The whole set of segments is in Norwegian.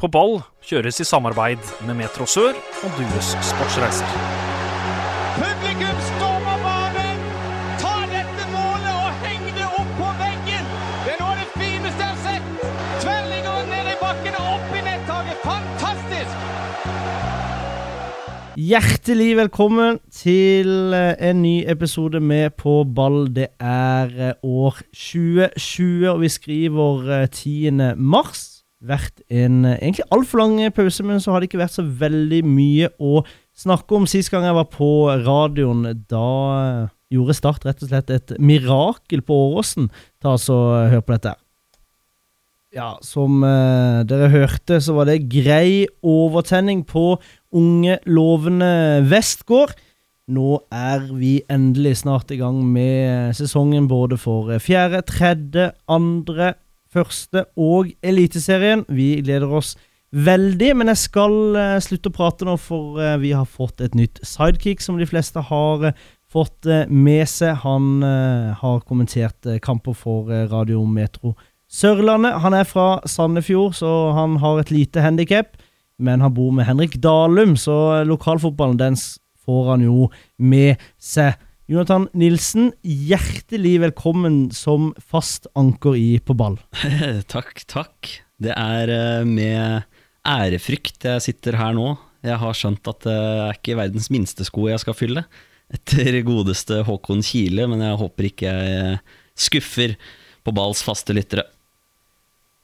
På ball kjøres i samarbeid med Metro Sør og Dues Sportsreiser. Publikum stormer banen! Ta dette målet og heng det opp på veggen! Det er noe av det fineste jeg har sett! Tverrligger ned i bakken og opp i nettaket. Fantastisk! Hjertelig velkommen til eh, en ny episode med På ball. Det er eh, år 2020, og vi skriver eh, 10. mars. Vært en eh, egentlig altfor lang pause, men så har det ikke vært så veldig mye å snakke om. Sist gang jeg var på radioen, da eh, gjorde Start rett og slett et mirakel på Åråsen. Ta så Hør på dette. Ja, som eh, dere hørte, så var det grei overtenning på unge, lovende Vestgård. Nå er vi endelig snart i gang med sesongen både for eh, fjerde, tredje, andre, første og Eliteserien. Vi gleder oss veldig, men jeg skal eh, slutte å prate nå, for eh, vi har fått et nytt sidekick som de fleste har eh, fått med seg. Han har kommentert kamper for Radio Metro Sørlandet. Han er fra Sandefjord, så han har et lite handikap. Men han bor med Henrik Dalum, så lokalfotballen den får han jo med seg. Jonathan Nilsen, hjertelig velkommen som fast anker i På ball. takk, takk. Det er eh, med ærefrykt jeg sitter her nå. Jeg har skjønt at det er ikke verdens minste sko jeg skal fylle, etter godeste Håkon Kile, men jeg håper ikke jeg skuffer på balls faste lyttere.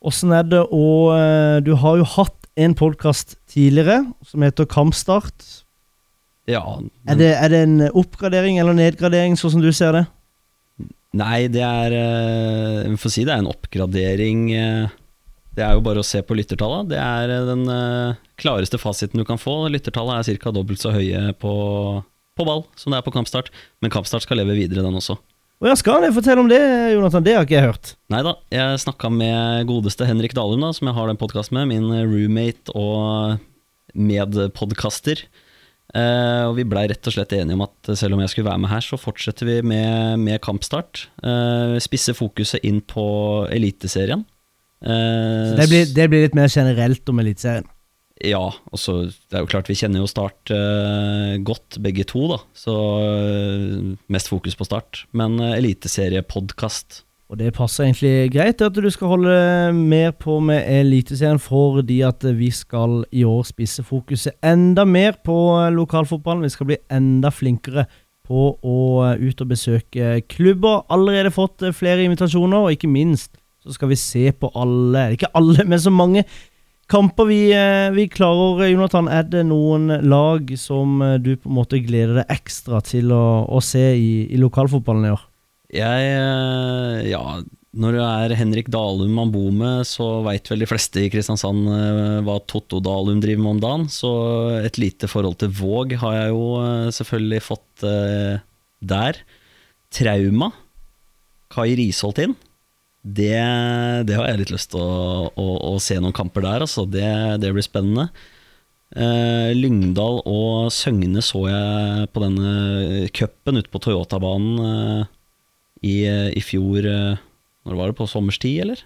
Åssen er det å eh, Du har jo hatt en podkast tidligere som heter Kampstart. Ja, Er det, er det en oppgradering eller nedgradering, sånn som du ser det? Nei, det er eh, Vi får si det er en oppgradering. eh, Det er jo bare å se på lyttertallene. Det er eh, den klareste fasiten du kan få. Lyttertallet er ca. dobbelt så høye på, på ball som det er på kampstart. Men kampstart skal leve videre, den også. Ja, skal jeg fortelle om det, Jonathan? Det har ikke jeg hørt. Nei da, jeg snakka med godeste Henrik Dalum, da, som jeg har den podkasten med. Min roommate og medpodkaster. Eh, og vi blei rett og slett enige om at selv om jeg skulle være med her, så fortsetter vi med, med kampstart. Uh, spisse fokuset inn på Eliteserien. Uh, Det blir, det blir litt mer generelt om Eliteserien. ja, og så det er jo klart vi kjenner jo Start godt begge to, da. Så mest fokus på Start. Men uh, eliteseriepodkast. Og det passer egentlig greit at du skal holde mer på med Eliteserien, fordi at vi skal i år spisse fokuset enda mer på lokalfotballen. Vi skal bli enda flinkere på å ut og besøke klubber. Allerede fått flere invitasjoner, og ikke minst så skal vi se på alle, ikke alle, men så mange kamper vi, eh, vi klarer. Jonathan, er det noen lag som eh, du på en måte gleder deg ekstra til å, å se i, i lokalfotballen i år? Jeg eh, Ja, når det er Henrik Dalum man bor med, så veit vel de fleste i Kristiansand eh, hva Totto Dalum driver med om dagen. Så et lite forhold til Våg har jeg jo eh, selvfølgelig fått der. Trauma. Kai Risholt inn. Det, det har jeg litt lyst til å, å, å se noen kamper der, altså. Det, det blir spennende. Eh, Lyngdal og Søgne så jeg på denne cupen ute på Toyota-banen eh, i, i fjor eh, Når var det? På sommerstid, eller?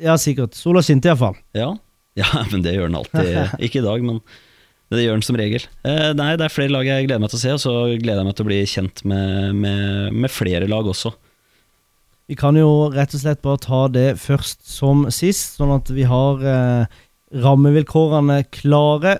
Ja, sikkert. Sola skinte iallfall. Ja. ja, men det gjør den alltid. Ikke i dag, men det gjør den som regel. Eh, nei, det er flere lag jeg gleder meg til å se, og så gleder jeg meg til å bli kjent med, med, med flere lag også. Vi kan jo rett og slett bare ta det først som sist, sånn at vi har eh, rammevilkårene klare.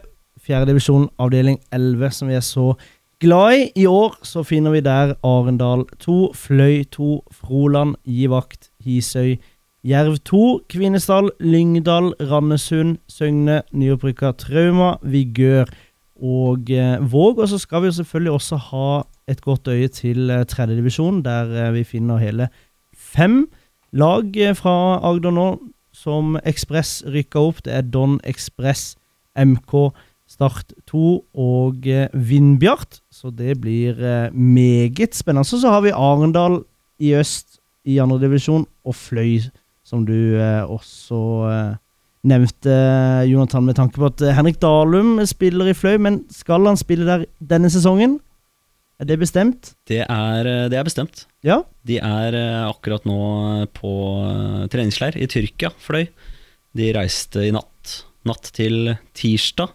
Fjerdedivisjon avdeling 11, som vi er så glad i. I år så finner vi der Arendal 2, Fløy 2, Froland, Givakt, Hisøy, Jerv 2, Kvinesdal, Lyngdal, Randesund, Søgne, nyopprykka Trauma, Vigør og eh, Våg. Og så skal vi jo selvfølgelig også ha et godt øye til eh, tredjedivisjon, der eh, vi finner hele fem lag eh, fra Agder nå som Ekspress rykka opp. Det er Don Ekspress, MK, Start 2 og eh, Vindbjart. Så det blir eh, meget spennende. Så, så har vi Arendal i øst i andredivisjon, og Fløy, som du eh, også nevnte, Jonathan, med tanke på at Henrik Dalum spiller i Fløy. Men skal han spille der denne sesongen? Er det bestemt? Det er, det er bestemt. Ja. De er akkurat nå på treningsleir i Tyrkia, Fløy. De reiste i natt, natt til tirsdag.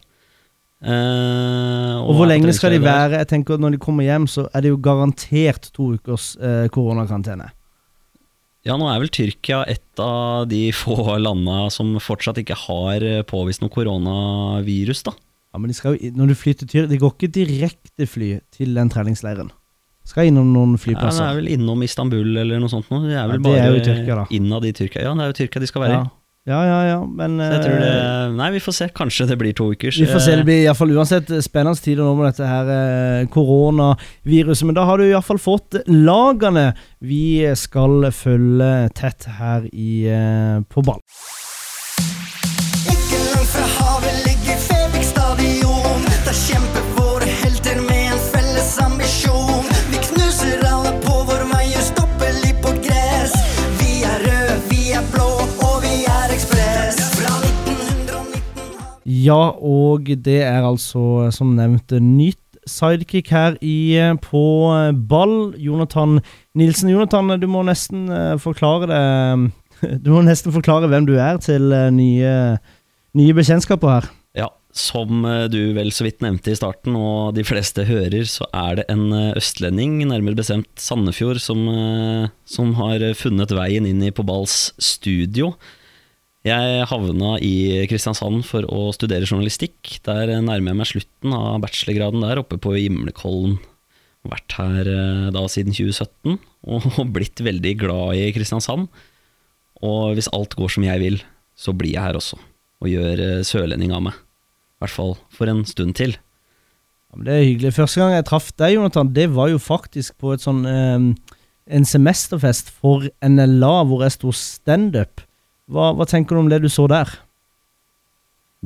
Eh, Og hvor er lenge skal de være? Jeg tenker at Når de kommer hjem, så er det jo garantert to ukers uh, koronakarantene. Ja, nå er vel Tyrkia et av de få landa som fortsatt ikke har eh, påvist noe koronavirus, da. Ja, men de skal jo, Når du flyr til Tyrkia De går ikke direkte fly til den treningsleiren. Skal innom noen flyplasser. Ja, de er vel innom Istanbul eller noe sånt nå. De er vel Ja, det bare er jo Tyrkia, da. innad i Tyrkia. Ja, det er jo Tyrkia de skal være ja. i. ja, ja, ja, men Så jeg tror det eh, Nei, vi får se. Kanskje det blir to uker. Vi får se, det blir i hvert fall uansett spennende tider nå med dette her eh, koronaviruset. Men da har du i hvert fall fått lagene vi skal følge tett her i, eh, på ball. Ja, og det er altså, som nevnt, nytt sidekick her i, på ball. Jonathan Nilsen. Jonathan, du må nesten eh, forklare det Du må nesten forklare hvem du er til eh, nye, nye bekjentskaper her. Ja, som eh, du vel så vidt nevnte i starten, og de fleste hører, så er det en østlending, nærmere bestemt Sandefjord, som, som har funnet veien inn i På Balls studio. Jeg havna i Kristiansand for å studere journalistikk. Der nærmer jeg meg slutten av bachelorgraden der, oppe på Gimlekollen. Vært her eh, da siden 2017, og blitt veldig glad i Kristiansand. Og hvis alt går som jeg vil, så blir jeg her også, og gjør eh, sørlending av meg. I hvert fall for en stund til. Det er hyggelig. Første gang jeg traff deg, Jonathan, det var jo faktisk på sånn eh, en semesterfest for NLA hvor jeg sto standup. Hva, hva tenker du om det du så der?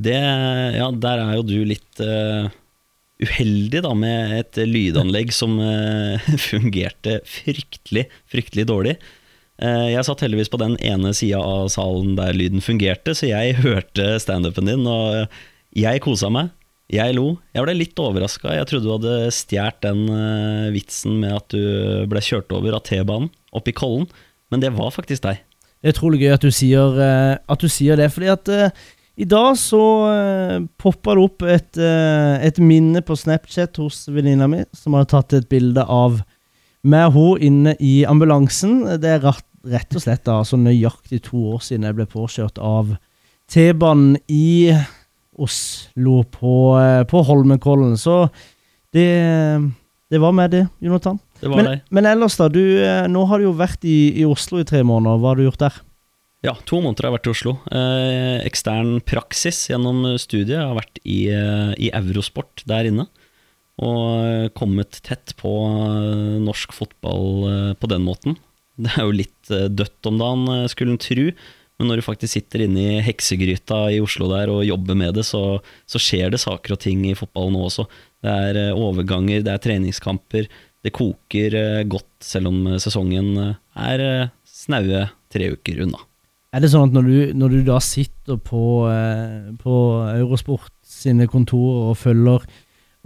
Det, ja, der er jo du litt uh, uheldig da, med et lydanlegg som uh, fungerte fryktelig, fryktelig dårlig. Uh, jeg satt heldigvis på den ene sida av salen der lyden fungerte, så jeg hørte standupen din, og jeg kosa meg. Jeg lo. Jeg ble litt overraska. Jeg trodde du hadde stjålet den vitsen med at du ble kjørt over av T-banen oppe i Kollen, men det var faktisk deg. Det er utrolig gøy at du sier, eh, at du sier det, fordi at uh, i dag så uh, poppa det opp et, uh, et minne på Snapchat hos venninna mi, som hadde tatt et bilde av meg og hun inne i ambulansen. Det er rett, rett og slett da, så nøyaktig to år siden jeg ble påkjørt av T-banen i Oslo, på, eh, på Holmenkollen. Så det, det var med det, Jonathan. Det var Men, men ellers, da. Du, eh, nå har du jo vært i, i Oslo i tre måneder. Hva har du gjort der? Ja, to måneder har jeg vært i Oslo. Eh, ekstern praksis gjennom studiet. Jeg har vært i, eh, i Eurosport der inne. Og eh, kommet tett på norsk fotball på den måten. Det er jo litt dødt om dagen, skulle en tru. Men når du faktisk sitter inne i heksegryta i Oslo der og jobber med det, så, så skjer det saker og ting i fotballen nå også. Det er overganger, det er treningskamper. Det koker eh, godt, selv om eh, sesongen eh, er snaue tre uker unna. Er det sånn at når du, når du da sitter på, på Eurosport sine kontorer og følger,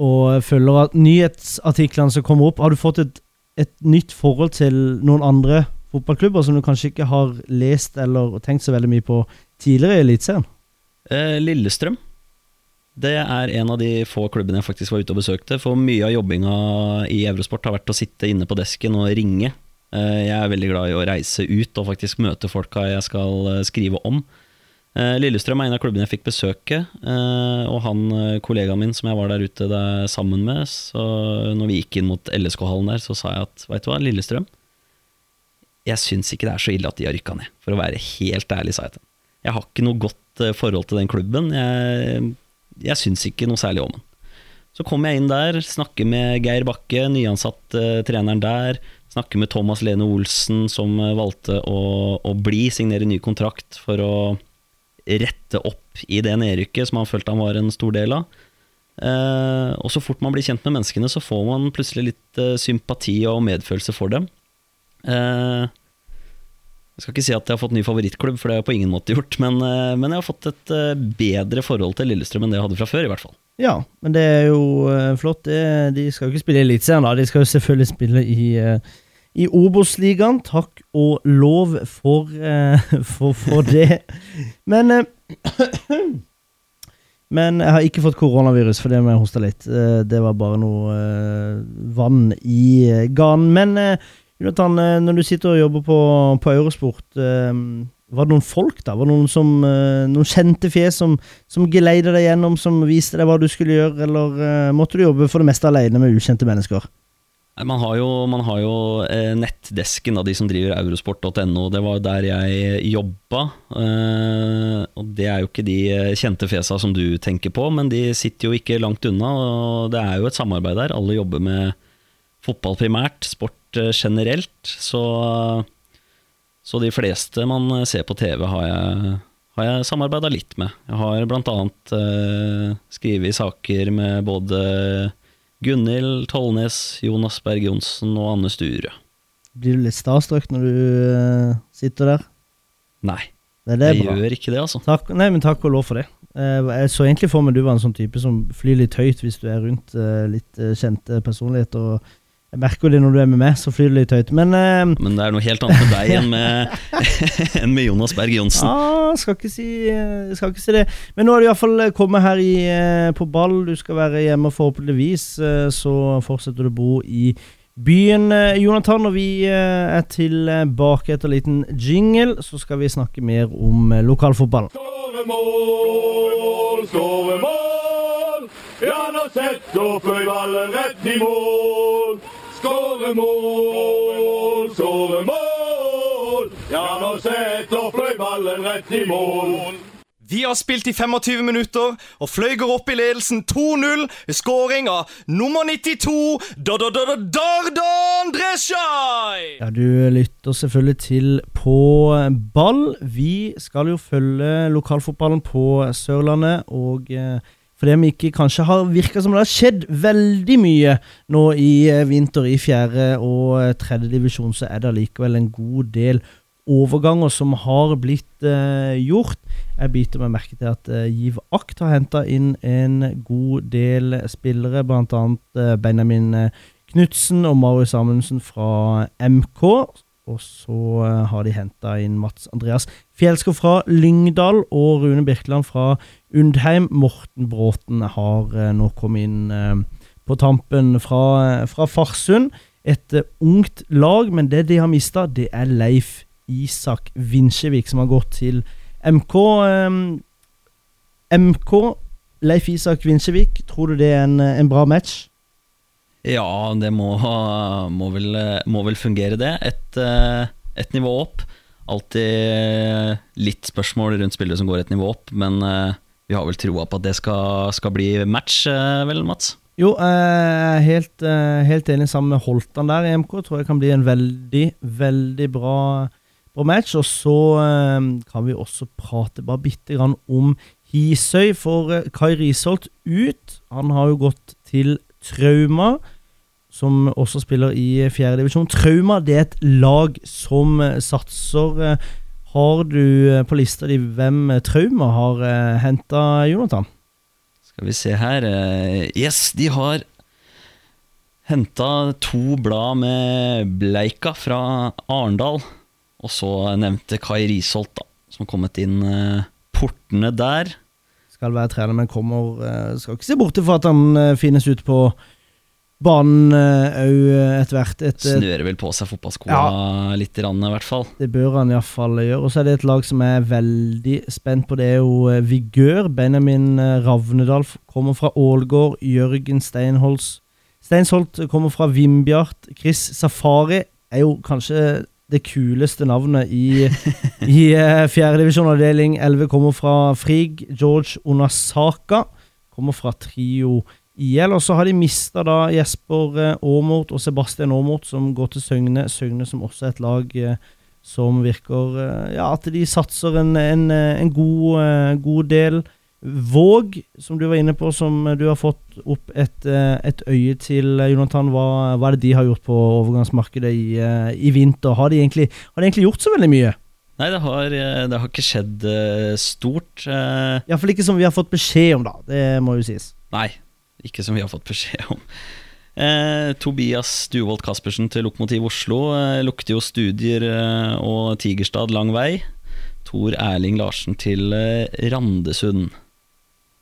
og følger at nyhetsartiklene som kommer opp, har du fått et, et nytt forhold til noen andre fotballklubber som du kanskje ikke har lest eller tenkt så veldig mye på tidligere i Eliteserien? Lillestrøm. Det er en av de få klubbene jeg faktisk var ute og besøkte. For mye av jobbinga i Eurosport har vært å sitte inne på desken og ringe. Eh, jeg er veldig glad i å reise ut og faktisk møte folka jeg skal eh, skrive om. Eh, Lillestrøm er en av klubbene jeg fikk besøke, og han kollegaen min som jeg var der ute der sammen med, så når vi gikk inn mot LSK-hallen der, så sa jeg at veit du hva, Lillestrøm, jeg syns ikke det er så ille at de har rykka ned, for å være helt ærlig, sa jeg til ham. Jeg har ikke noe godt forhold til den klubben. Jeg, jeg syns ikke noe særlig om den. Så kommer jeg inn der, snakker med Geir Bakke, nyansatt uh, treneren der. Snakker med Thomas Lene Olsen, som uh, valgte å, å bli, signere ny kontrakt for å rette opp i det nedrykket som han følte han var en stor del av. Uh, og så fort man blir kjent med menneskene, så får man plutselig litt sympati og medfølelse for dem. Eh, jeg skal ikke si at jeg har fått ny favorittklubb, for det har jeg på ingen måte gjort, men, eh, men jeg har fått et eh, bedre forhold til Lillestrøm enn det jeg hadde fra før, i hvert fall. Ja, men det er jo eh, flott. De skal jo ikke spille i Eliteserien, da. De skal jo selvfølgelig spille i, i Obos-ligaen. Takk og lov for, for, for det. Men Men jeg har ikke fått koronavirus, for det må jeg hoste litt. Det var bare noe vann i ganen. Men Jonathan, eh, når du sitter og jobber på, på Eurosport, eh, var det noen folk da? Var det noen, som, eh, noen kjente fjes som, som geleida deg gjennom, som viste deg hva du skulle gjøre, eller måtte du jobbe for det meste alene med ukjente mennesker? Man har jo, man har jo nettdesken av de som driver eurosport.no. Det var der jeg jobba. Og det er jo ikke de kjente fjesa som du tenker på, men de sitter jo ikke langt unna. Og det er jo et samarbeid der. Alle jobber med fotball primært, sport eh, generelt. Så, så de fleste man ser på TV, har jeg, har jeg samarbeida litt med. Jeg har bl.a. Eh, skrevet saker med både Gunhild Tollnes, Jonas Berg Johnsen og Anne Sture. Blir du litt starstruck når du eh, sitter der? Nei, Det, det jeg bra. gjør ikke det, altså. Takk, nei, men takk og lov for det. Eh, jeg så egentlig for meg du var en sånn type som flyr litt høyt hvis du er rundt eh, litt eh, kjente personligheter. og Jeg merker jo det når du er med meg, så flyr du litt høyt. Men uh, Men det er noe helt annet med deg enn med, enn med Jonas Berg Johnsen. ah, skal, ikke si, eh, skal ikke si det. Men nå har du iallfall kommet her i, eh, på ball. Du skal være hjemme forhåpentligvis. eh, Så fortsetter du å bo i byen, eh, Jonathan. Og vi eh, er tilbake etter en liten jingle. Så skal vi snakke mer om eh, lokalfotballen. Skåremål, skåremål! Ja, nå setter Føyballen rett i mål. Skåremål, skåremål! Ja, nå setter fløy ballen rett i mål. Vi har spilt i 25 minutter, og Fløy går opp i ledelsen 2-0 ved skåring av nummer 92, Da-da-da-da-Dardan Dreshaj! Ja, du lytter selvfølgelig til På ball. Vi skal jo følge lokalfotballen på Sørlandet, og eh, fordi vi ikke kanskje har virka som det har skjedd veldig mye nå i eh, vinter i fjerde og eh, tredje divisjon, så er det allikevel en god del overganger som har blitt eh, gjort. Jeg biter meg merke til at eh, Giv Akt har henta inn en god del spillere, bl.a. Eh, Benjamin eh, Knutsen og Marius Amundsen fra MK. Og så eh, har de henta inn Mats Andreas Fjelskov fra Lyngdal og Rune Birkeland fra Undheim. Morten Bråten har eh, nå kommet inn eh, på tampen fra, fra Farsund. Et ungt lag, men det de har mista, det er Leif Isak Vinsjevik, som har gått til MK. MK, Leif Isak Vinsjevik, tror du det er en, en bra match? Ja, det må, må, vel, må vel fungere, det. Et, eh, et nivå opp. Alltid litt spørsmål rundt spillere som går et nivå opp, men eh, vi har vel troa på at det skal, skal bli match, eh, vel, Mats? Jo, er helt, eh, helt enig sammen med Holtan der i MK. Tror jeg kan bli en veldig, veldig bra, bra match. Og så eh, kan vi også prate bare bitte grann om Hisøy, for eh, Kai Risholt ut. Han har jo gått til Trauma, som også spiller i fjerde divisjon. Trauma det er et lag som eh, satser. eh, Har du eh, på lista di hvem Trauma har henta, Jonathan? Skal vi se her. Yes, de har henta to blad med Bleika fra Arendal. Og så nevnte Kai Risholt, da, som har kommet inn portene der. skal være trener, men kommer Skal ikke se bort fra at han finnes ute på banen òg etter hvert. Et, Snører vel på seg fotballskoa litt, grann, i hvert fall. det bør han iallfall gjøre. Og så er det et lag som er veldig spent på. Det er jo eh, Vigør. Benjamin eh, Ravnedal kommer fra Ålgård. Jørgen Steinholz Steinsholt kommer fra Vindbjart. Chris Safari er jo kanskje det kuleste navnet i, i eh, fjerdedivisjon avdeling 11. Kommer fra Frigg. George Onasaka kommer fra Trio IL. Og så har de mista da Jesper eh, Aamodt og Sebastian Aamodt, som går til Søgne. Søgne som også er et lag eh, som virker eh, Ja, at de satser en, en, en god, god del. Våg, som du var inne på, som du har fått opp et, et øye til, Jonathan. Hva, hva er det de har gjort på overgangsmarkedet i, i vinter? Har de, egentlig, har de egentlig gjort så veldig mye? Nei, det har, det har ikke skjedd stort. Iallfall ikke som vi har fått beskjed om, da. Det må jo sies. Nei, ikke som vi har fått beskjed om. Eh, Tobias Duvold Caspersen til Lokomotiv Oslo eh, lukter jo studier eh, og Tigerstad lang vei. Tor Erling Larsen til eh, Randesund.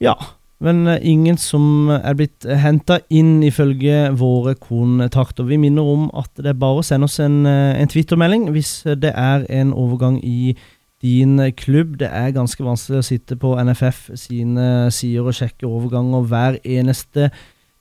Ja, men eh, ingen som er blitt henta inn ifølge våre kontakter. Vi minner om at det er bare å sende oss en, eh, en Twitter-melding hvis det er en overgang i din klubb. Det er ganske vanskelig å sitte på NFF sine sider og sjekke overganger hver eneste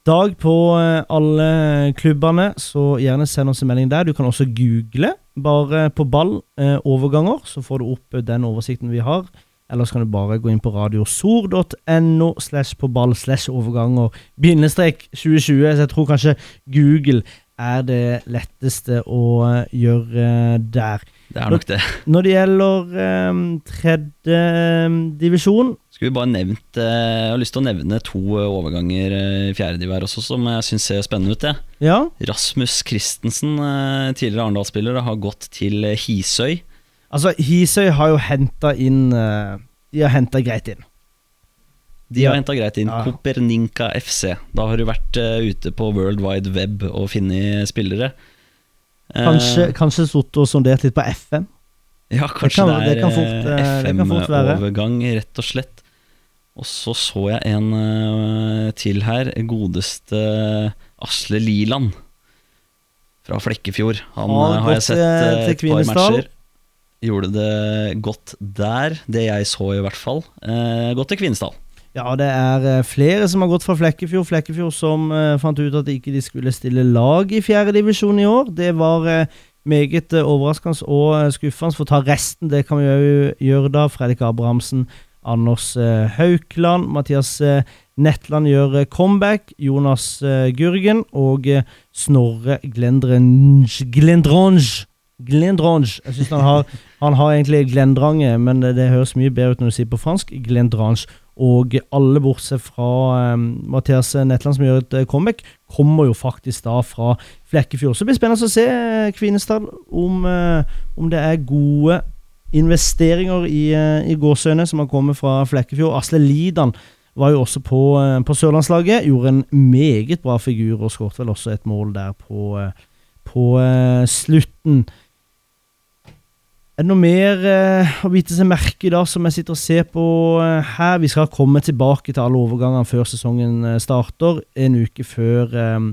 dag på eh, alle klubbene, så gjerne send oss en melding der. Du kan også google bare på ball eh, overganger, så får du opp den oversikten vi har. Ellers kan du bare gå inn på radiosor.no slash på ball slash overganger bindestrek 2020. Så jeg tror kanskje Google er det letteste å eh, gjøre der. Det er nok det. Når det gjelder um, tredje eh, divisjon Skulle vi bare nevnt uh, Jeg har lyst til å nevne to eh, overganger eh, i fjerde divisjon også, som jeg syns ser spennende ut. jeg. Ja, Rasmus Christensen, uh, tidligere Arendal-spiller, har gått til Hisøy. altså Hisøy har jo henta inn De har henta greit inn. De har henta greit inn Ja. Koperninka FC. Da har du vært ute på World Wide Web og funnet spillere. Eh, Kanskje, kanskje sittet og sondert litt på FM. Ja, kanskje kan- det, er kan fort, eh, det være. FM-overgang, rett og slett. Og så så jeg en uh, til her. Godeste Asle Liland fra Flekkefjord. Han Har eh, har jeg sett eh, eh, et par matcher. Gjorde det godt der, det jeg så i hvert fall. gått til Kvinesdal. Ja, det er eh, flere som har gått fra Flekkefjord. Flekkefjord som uh, fant ut at ikke de skulle stille lag i fjerde divisjon i år. Det var uh, meget uh, overraskende og skuffende. For å ta resten, det kan vi jo gjøre da. Fredrik Abrahamsen, Anders Haukland, Mathias Netland gjør comeback. Jonas Gurgen og Snorre Glendrange Glendrange. Glendrange. Jeg synes han han har egentlig Glendrange, men det, det høres mye bedre ut når du sier på fransk. Glendrange. Og alle bortsett fra um, Mathias Netland, som gjør et eh, comeback, kommer jo faktisk da fra Flekkefjord. Så det blir spennende å se eh, Kvinesdal om, uh, om det er gode investeringer i, uh, i gåsøyne som har kommet fra Flekkefjord. Asle Lidan var jo også på, uh, på sørlandslaget. Gjorde en meget bra figur og skåret vel også et mål der på, på slutten. Er det noe mer eh, å bite seg merke i da som jeg sitter og ser på eh, her? Vi skal komme tilbake til alle overgangene før sesongen eh, starter. En uke før eh,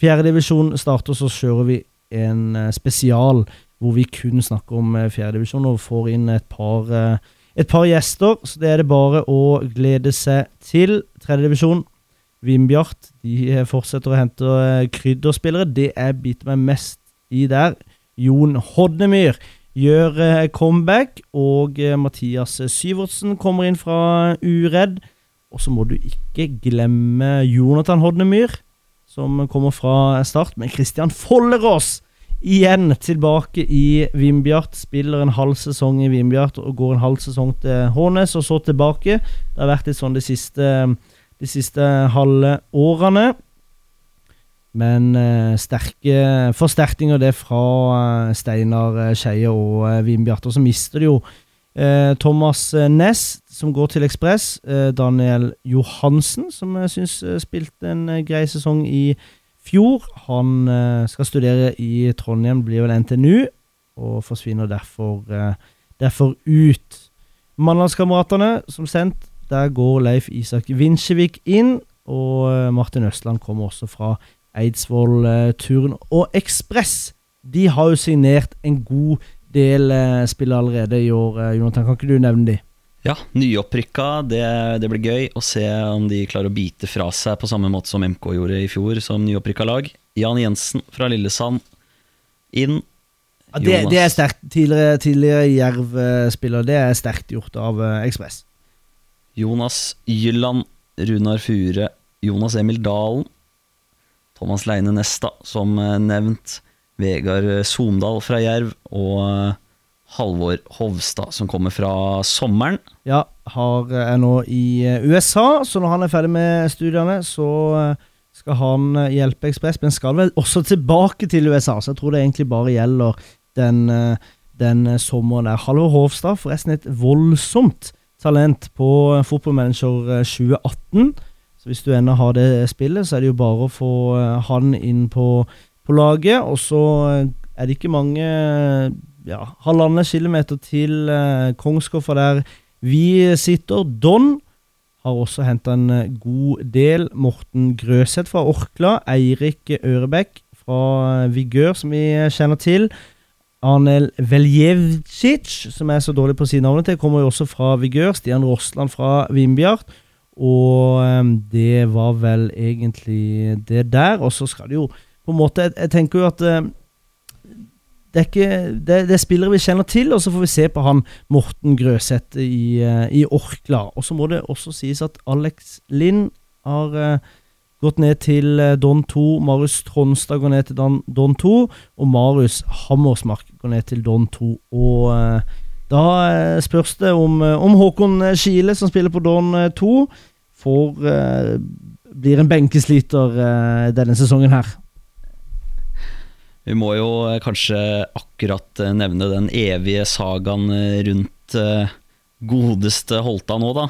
fjerdedivisjon starter, så kjører vi en eh, spesial hvor vi kun snakker om eh, fjerdedivisjon og får inn et par, et par gjester. Så det er det bare å glede seg til. Tredjedivisjon. Vindbjart de fortsetter å hente krydderspillere. Det jeg biter meg mest i der, Jon Hodnemyr gjør eh, comeback, og eh, Mathias Syvertsen kommer inn fra Uredd. Og så må du ikke glemme Jonathan Hodnemyr, som kommer fra start, men Christian Follerås igjen tilbake i Vindbjart. Spiller en halv sesong i Vindbjart og går en halv sesong til Hånes, og så tilbake. Det har vært litt sånn de siste, de siste halve årene. Men eh, sterke forsterkninger det fra eh, Steinar eh, Skeie og uh, Vindbjart. Og så mister de jo eh, Thomas Ness Næss, som går til Ekspress. eh, Daniel Johansen, som jeg syns eh, spilte en eh, grei sesong i fjor. Han eh, skal studere i Trondheim, blir vel NTNU, og forsvinner derfor, eh, derfor ut. Mandalskameratene, som sendt, der går Leif Isak Vinsjevik inn. Og eh, Martin Østland kommer også fra Eidsvoll Turn og Ekspress. De har jo signert en god del eh, spillere allerede i år. Eh, Jonathan, kan ikke du nevne de? Ja, nyopprykka. Det, det blir gøy å se om de klarer å bite fra seg på samme måte som MK gjorde i fjor som nyopprykka lag. Jan Jensen fra Lillesand inn. Ja, det, Jonas. det er sterkt. Tidligere, tidligere Jerv-spiller. Det er sterkt gjort av eh, Ekspress. Jonas Jylland, Runar Fure, Jonas Emil Dalen, Thomas Leine Nesta, som eh, nevnt, Vegard Somdal fra Jerv, og eh, Halvor Hovstad, som kommer fra sommeren. Ja, har, eh, er nå i eh, USA, så når han er ferdig med studiene, så eh, skal han eh, hjelpe Ekspress, men skal vel også tilbake til USA, så jeg tror det egentlig bare gjelder den, eh, den eh, sommeren der. Halvor Hovstad, forresten et voldsomt talent på eh, Fotballmanager eh, 2018, Så hvis du ennå har det spillet, så er det jo bare å få eh, han inn på, på laget. Og så eh, er det ikke mange ja, halvannen kilometer til eh, Kongsgård der vi sitter. Don har også henta en eh, god del. Morten Grøseth fra Orkla. Eirik Ørebekk fra Vigør, som vi kjenner til. Arnel Veljevcic, som er så dårlig på å si navnet til, kommer jo også fra Vigør. Stian Rossland fra Vindbjart. Og det var vel egentlig det der. Og så skal det jo på en måte Jeg, jeg tenker jo at det er, ikke, det, det er spillere vi kjenner til, og så får vi se på han Morten Grøseth i, eh, i Orkla. Og så må det også sies at Alex Lind har eh, gått ned til eh, Don 2. Marius Tronstad går ned til Don, Don 2, og Marius Hammersmark går ned til Don 2. Og da eh, spørs det om, eh, om Håkon Skile, som spiller på Don eh, 2, får eh, blir en benkesliter eh, denne sesongen her. Vi må jo eh, kanskje akkurat eh, nevne den evige sagaen eh, rundt eh, godeste Holta nå, da.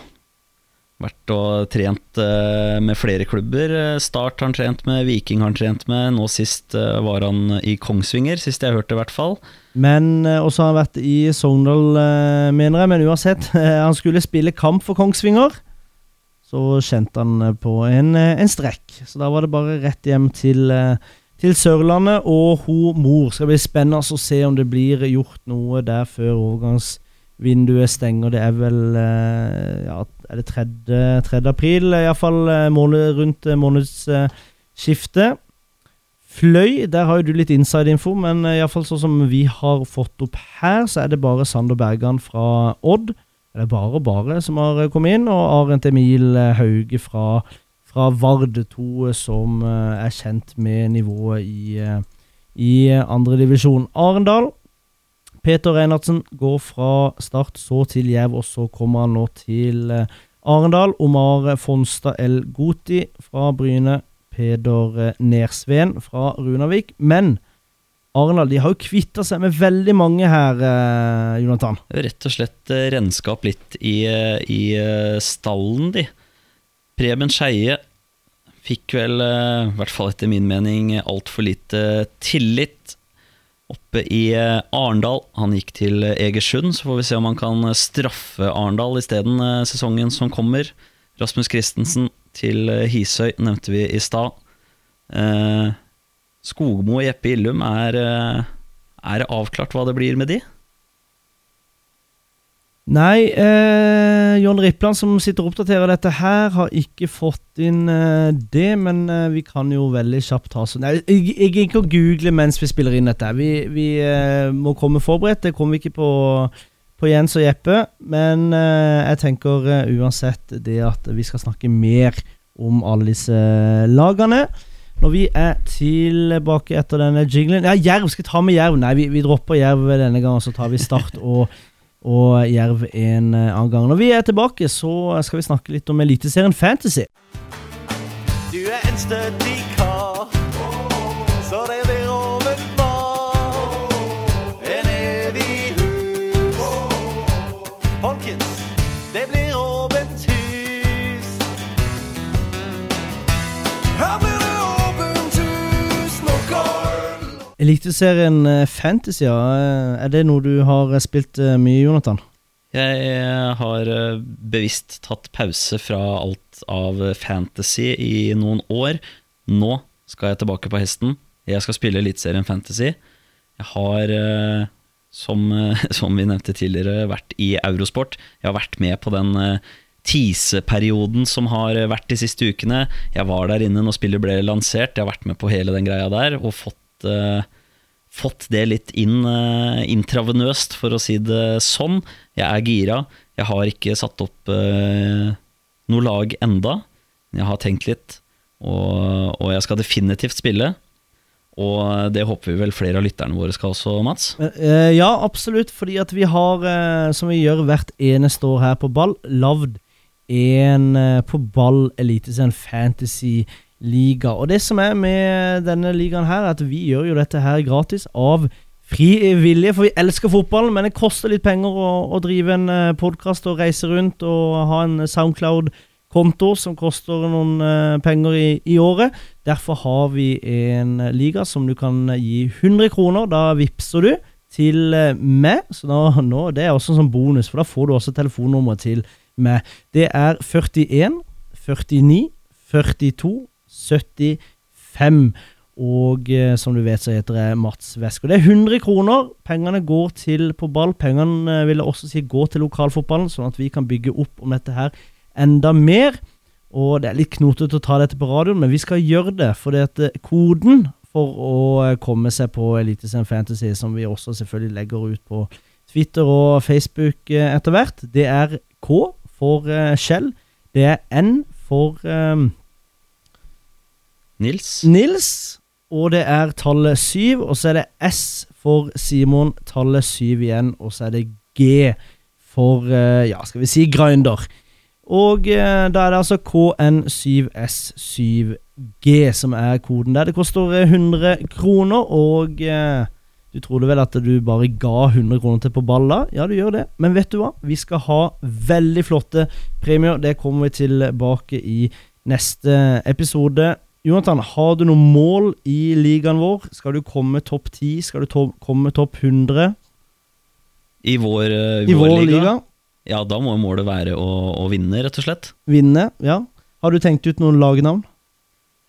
Vært og trent eh, med flere klubber. Start har han trent med, Viking har han trent med. Nå sist eh, var han i Kongsvinger, sist jeg hørte i hvert fall. Men eh, også har han vært i Sogndal, mener jeg. Men uansett, han skulle spille kamp for Kongsvinger. Så kjente han på en, en strekk. Så da var det bare rett hjem til, til Sørlandet. Og ho mor skal bli spennende å se om det blir gjort noe der før overgangsvinduet stenger. Det er vel ja, er det 3. 3. april, iallfall måned, rundt eh, månedsskiftet. Fløy, der har jo du litt inside-info, men uh, iallfall sånn som vi har fått opp her, så er det bare Sander Bergan fra Odd. Det er bare bare som har eh, kommet inn, og Arent Emil eh, Hauge fra, fra Vard 2, som eh, er kjent med nivået i, i andredivisjon. Arendal. Peter Reinertsen går fra Start så til Jerv, og så kommer han nå til eh, Arendal. Omar Fonstad El Goti fra Bryne. Peder eh, Nersveen fra Runavik. Men Arendal de har jo kvitta seg med veldig mange her, eh, Jonathan. Rett og slett eh, renskap litt i, eh, i stallen, de. Preben Skeie fikk vel, i hvert fall etter min mening, altfor lite tillit oppe i eh, Arendal. Han gikk til eh, Egersund, så får vi se om han kan eh, straffe Arendal isteden sesongen som kommer. Rasmus Christensen til Hisøy nevnte vi i stad. Skogmo og Jeppe Illum, er, er det avklart hva det blir med de? Nei, eh, John Rippland som sitter og oppdaterer dette her, har ikke fått inn eh, det, men eh, vi kan jo veldig kjapt ta sånn jeg, gidder ikke å google mens vi spiller inn dette. Vi, vi eh, må komme forberedt. Det kommer vi ikke på, på Jens og Jeppe, men eh, jeg tenker eh, uansett det at vi skal snakke mer om alle disse lagene. Når vi er tilbake etter denne jinglen Ja, Jerv! Skal vi ta med Jerv? Nei, vi, vi dropper Jerv denne gangen, så tar vi Start og og Jerv en eh, annen gang. Når vi er tilbake, så skal vi snakke litt om Eliteserien Fantasy. Du er en stødig Eliteserien eh, Fantasy, ja. eh, Er det noe du har eh, spilt mye, Jonathan? Jeg har bevisst tatt pause fra alt av fantasy i noen år. Nå skal jeg tilbake på hesten. Jeg skal spille Eliteserien Fantasy. Jeg har, som, som vi nevnte tidligere, vært i Eurosport. Jeg har vært med på den teaseperioden som har vært de siste ukene. Jeg var der inne når spillet ble lansert. Jeg har vært med på hele den greia der og fått eh, fått det litt inn eh, intravenøst, for å si det sånn. Jeg er gira. Jeg har ikke satt opp eh, noe lag enda. Jeg har tenkt litt, og, og jeg skal definitivt spille. Og det håper vi vel flere av lytterne våre skal også, Mats. Ja, absolutt. Fordi at vi har, som vi gjør hvert eneste år her på ball, lagd en på ball Eliteserien Fantasy-liga. Og det som er med denne ligaen her, er at vi gjør jo dette her gratis av fri vilje, for vi elsker fotballen, men det koster litt penger å, å drive en uh, podkast og reise rundt og ha en Soundcloud-konto som koster noen eh, penger i, i året. Derfor har vi en eh, liga som du kan gi 100 kroner. Da vippser du til eh, meg. Så da, nå, det er også en sånn bonus, for da får du også telefonnummeret til meg. Det er 41 49 42 75. Og som du vet, så heter jeg Mats Wesker. Det er 100 kroner. Pengene går til på ball. Pengene vil jeg også si går til lokalfotballen, sånn at vi kan bygge opp om dette her enda mer. Og det er litt knotete å ta dette på radioen, men vi skal gjøre det. For det koden for å komme seg på Eliteserien Fantasy, som vi også selvfølgelig legger ut på Twitter og Facebook etter hvert, det er K for Kjell. Det er N for eh, Nils? Nils, og det er tallet syv, og så er det S for Simon, tallet syv igjen, og så er det G for, eh, ja, skal vi si Grinder. Og eh, da er det altså KN7S7G som er koden der. Det koster eh, 100 kroner, og eh, du trodde vel at du bare ga 100 kroner til på balla? Ja, du gjør det. Men vet du hva? Vi skal ha veldig flotte premier. Det kommer vi tilbake i neste episode. Jonathan, har du noen mål i ligaen vår? Skal du komme topp 10? Skal du to komme topp 100 I vår, uh, i vår liga? Ja, da må målet være å, å vinne, rett og slett. Vinne? Ja. Har du tenkt ut noen lagnavn?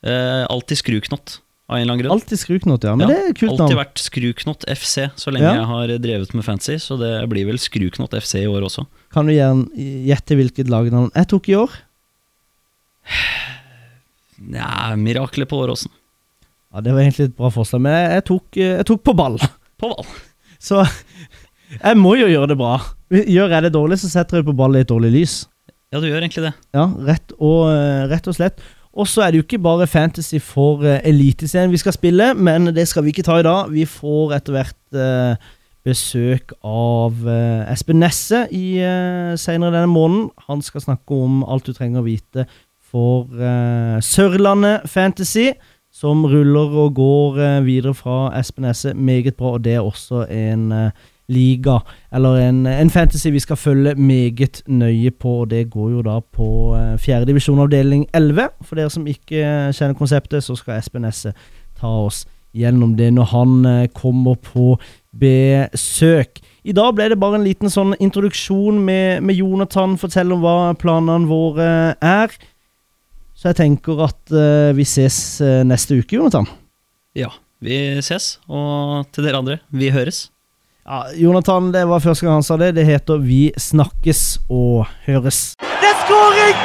Eh, alltid skruknott, av en eller annen grunn. Alltid Skruknott, ja. Men Ja, det er kult Alltid navn. vært Skruknott FC så lenge Ja. jeg har drevet med fancy, så det blir vel Skruknott FC i år også. Kan du gjerne gjette hvilket lagnavn jeg tok i år? Ja, Miraklet på Åråsen. Ja, Det var egentlig et bra forslag, men jeg, tok, eh, jeg tok på ball. På ball. Så jeg må jo gjøre det bra. Gjør jeg det dårlig, så setter jeg det på ball i et dårlig lys. Ja, du gjør egentlig det. Ja, rett og, eh, rett og slett. Og så er det jo ikke bare fantasy for uh, Eliteserien vi skal spille, men det skal vi ikke ta i dag. Vi får etter hvert eh, besøk av eh, Espen Nesse i, senere denne måneden. Han skal snakke om alt du trenger å vite for eh, Sørlandet Fantasy, som ruller og går eh, videre fra Espen Esse. Meget bra, og det er også en eh, liga, eller en, en fantasy vi skal følge meget nøye på, og det går jo da på fjerdedivisjon fjerde divisjon avdeling 11. For dere som ikke kjenner konseptet, så skal Espen Esse ta oss gjennom det når han kommer på besøk. I dag ble det bare en liten sånn introduksjon med, med Jonathan, fortelle om hva planene våre er. Så jeg tenker at uh, vi ses eh, neste uke, Jonathan. Ja, vi ses. Og til dere andre, vi høres. Ja, Jonathan, det var første gang han sa det. Det heter Vi snakkes og høres. Det er skåring!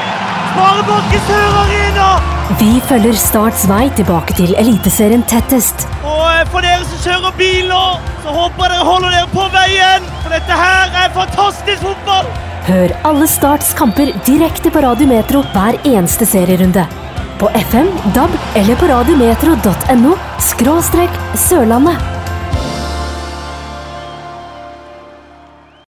Sparebanken Sør Arena! Vi følger Starts vei tilbake til Eliteserien tettest. Og eh, for dere som kjører bil nå, så håper jeg dere holder dere på veien. For dette her er fantastisk fotball! Hør alle Starts kamper direkte på Radio Metro hver eneste serierunde. På FM, DAB eller på radiometro.no skråstrek Sørlandet.